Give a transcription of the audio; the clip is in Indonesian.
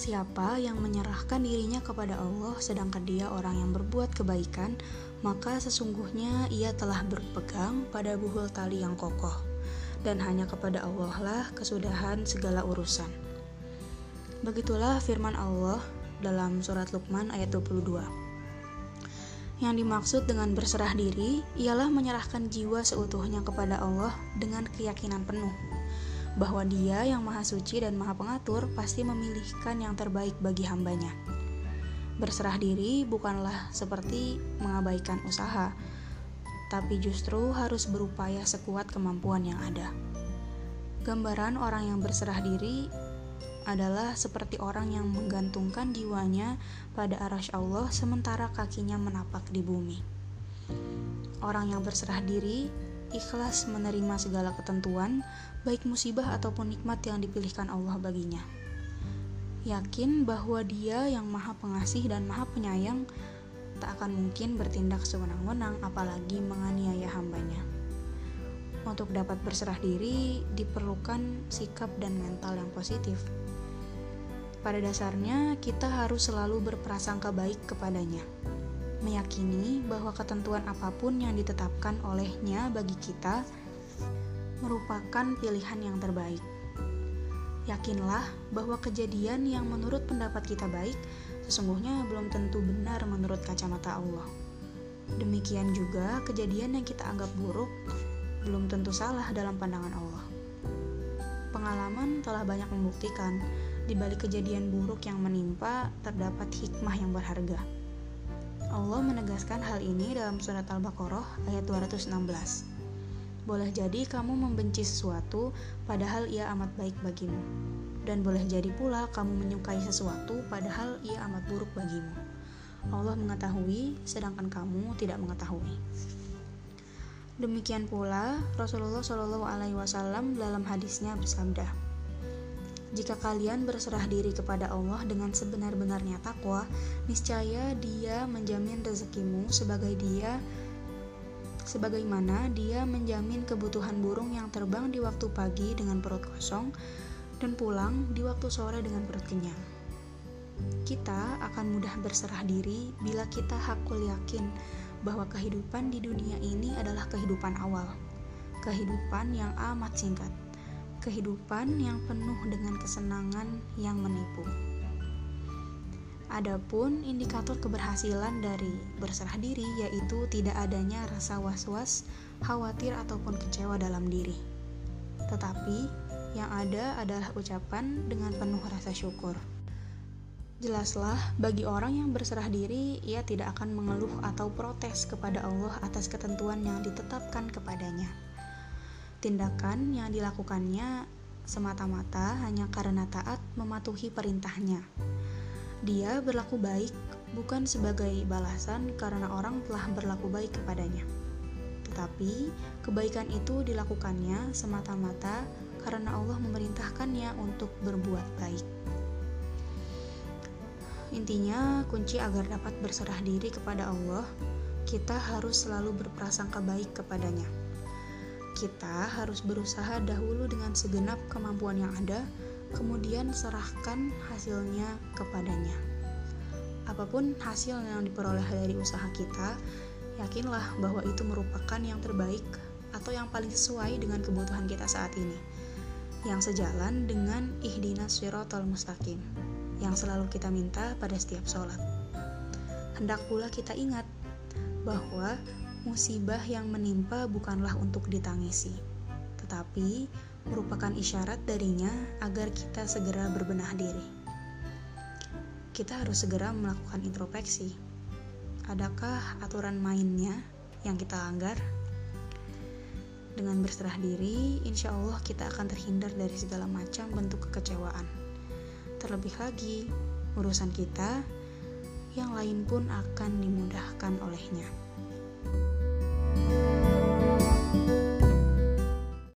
siapa yang menyerahkan dirinya kepada Allah sedangkan dia orang yang berbuat kebaikan, maka sesungguhnya ia telah berpegang pada buhul tali yang kokoh. Dan hanya kepada Allah lah kesudahan segala urusan. Begitulah firman Allah dalam surat Luqman ayat 22. Yang dimaksud dengan berserah diri ialah menyerahkan jiwa seutuhnya kepada Allah dengan keyakinan penuh bahwa Dia yang Maha Suci dan Maha Pengatur pasti memilihkan yang terbaik bagi hambanya. Berserah diri bukanlah seperti mengabaikan usaha, tapi justru harus berupaya sekuat kemampuan yang ada. Gambaran orang yang berserah diri adalah seperti orang yang menggantungkan jiwanya pada arasy Allah sementara kakinya menapak di bumi. Orang yang berserah diri ikhlas menerima segala ketentuan, baik musibah ataupun nikmat yang dipilihkan Allah baginya. Yakin bahwa Dia yang Maha Pengasih dan Maha Penyayang tak akan mungkin bertindak sewenang-wenang, apalagi menganiaya hambanya. Untuk dapat berserah diri, diperlukan sikap dan mental yang positif. Pada dasarnya, kita harus selalu berprasangka baik kepadanya meyakini bahwa ketentuan apa pun yang ditetapkan olehnya bagi kita merupakan pilihan yang terbaik. Yakinlah bahwa kejadian yang menurut pendapat kita baik sesungguhnya belum tentu benar menurut kacamata Allah. Demikian juga kejadian yang kita anggap buruk belum tentu salah dalam pandangan Allah. Pengalaman telah banyak membuktikan di balik kejadian buruk yang menimpa terdapat hikmah yang berharga. Allah menegaskan hal ini dalam surat Al-Baqarah ayat 216. Boleh jadi kamu membenci sesuatu padahal ia amat baik bagimu. Dan boleh jadi pula kamu menyukai sesuatu padahal ia amat buruk bagimu. Allah mengetahui sedangkan kamu tidak mengetahui. Demikian pula Rasulullah Shallallahu alaihi wasallam dalam hadisnya bersabda, jika kalian berserah diri kepada Allah dengan sebenar-benarnya takwa, niscaya Dia menjamin rezekimu sebagai Dia sebagaimana Dia menjamin kebutuhan burung yang terbang di waktu pagi dengan perut kosong dan pulang di waktu sore dengan perut kenyang. Kita akan mudah berserah diri bila kita hakul yakin bahwa kehidupan di dunia ini adalah kehidupan awal, kehidupan yang amat singkat kehidupan yang penuh dengan kesenangan yang menipu. Adapun indikator keberhasilan dari berserah diri yaitu tidak adanya rasa was-was, khawatir ataupun kecewa dalam diri. Tetapi yang ada adalah ucapan dengan penuh rasa syukur. Jelaslah, bagi orang yang berserah diri, ia tidak akan mengeluh atau protes kepada Allah atas ketentuan yang ditetapkan kepadanya tindakan yang dilakukannya semata-mata hanya karena taat mematuhi perintahnya. Dia berlaku baik bukan sebagai balasan karena orang telah berlaku baik kepadanya. Tetapi kebaikan itu dilakukannya semata-mata karena Allah memerintahkannya untuk berbuat baik. Intinya, kunci agar dapat berserah diri kepada Allah, kita harus selalu berprasangka baik kepadanya kita harus berusaha dahulu dengan segenap kemampuan yang ada, kemudian serahkan hasilnya kepadanya. Apa pun hasil yang diperoleh dari usaha kita, yakinlah bahwa itu merupakan yang terbaik atau yang paling sesuai dengan kebutuhan kita saat ini, yang sejalan dengan ihdinas siratal mustaqim, yang selalu kita minta pada setiap sholat. Hendak pula kita ingat bahwa musibah yang menimpa bukanlah untuk ditangisi, tetapi merupakan isyarat darinya agar kita segera berbenah diri. Kita harus segera melakukan introspeksi. Adakah aturan mainnya yang kita langgar? Dengan berserah diri, insya Allah kita akan terhindar dari segala macam bentuk kekecewaan. Terlebih lagi, urusan kita yang lain pun akan dimudahkan olehnya. you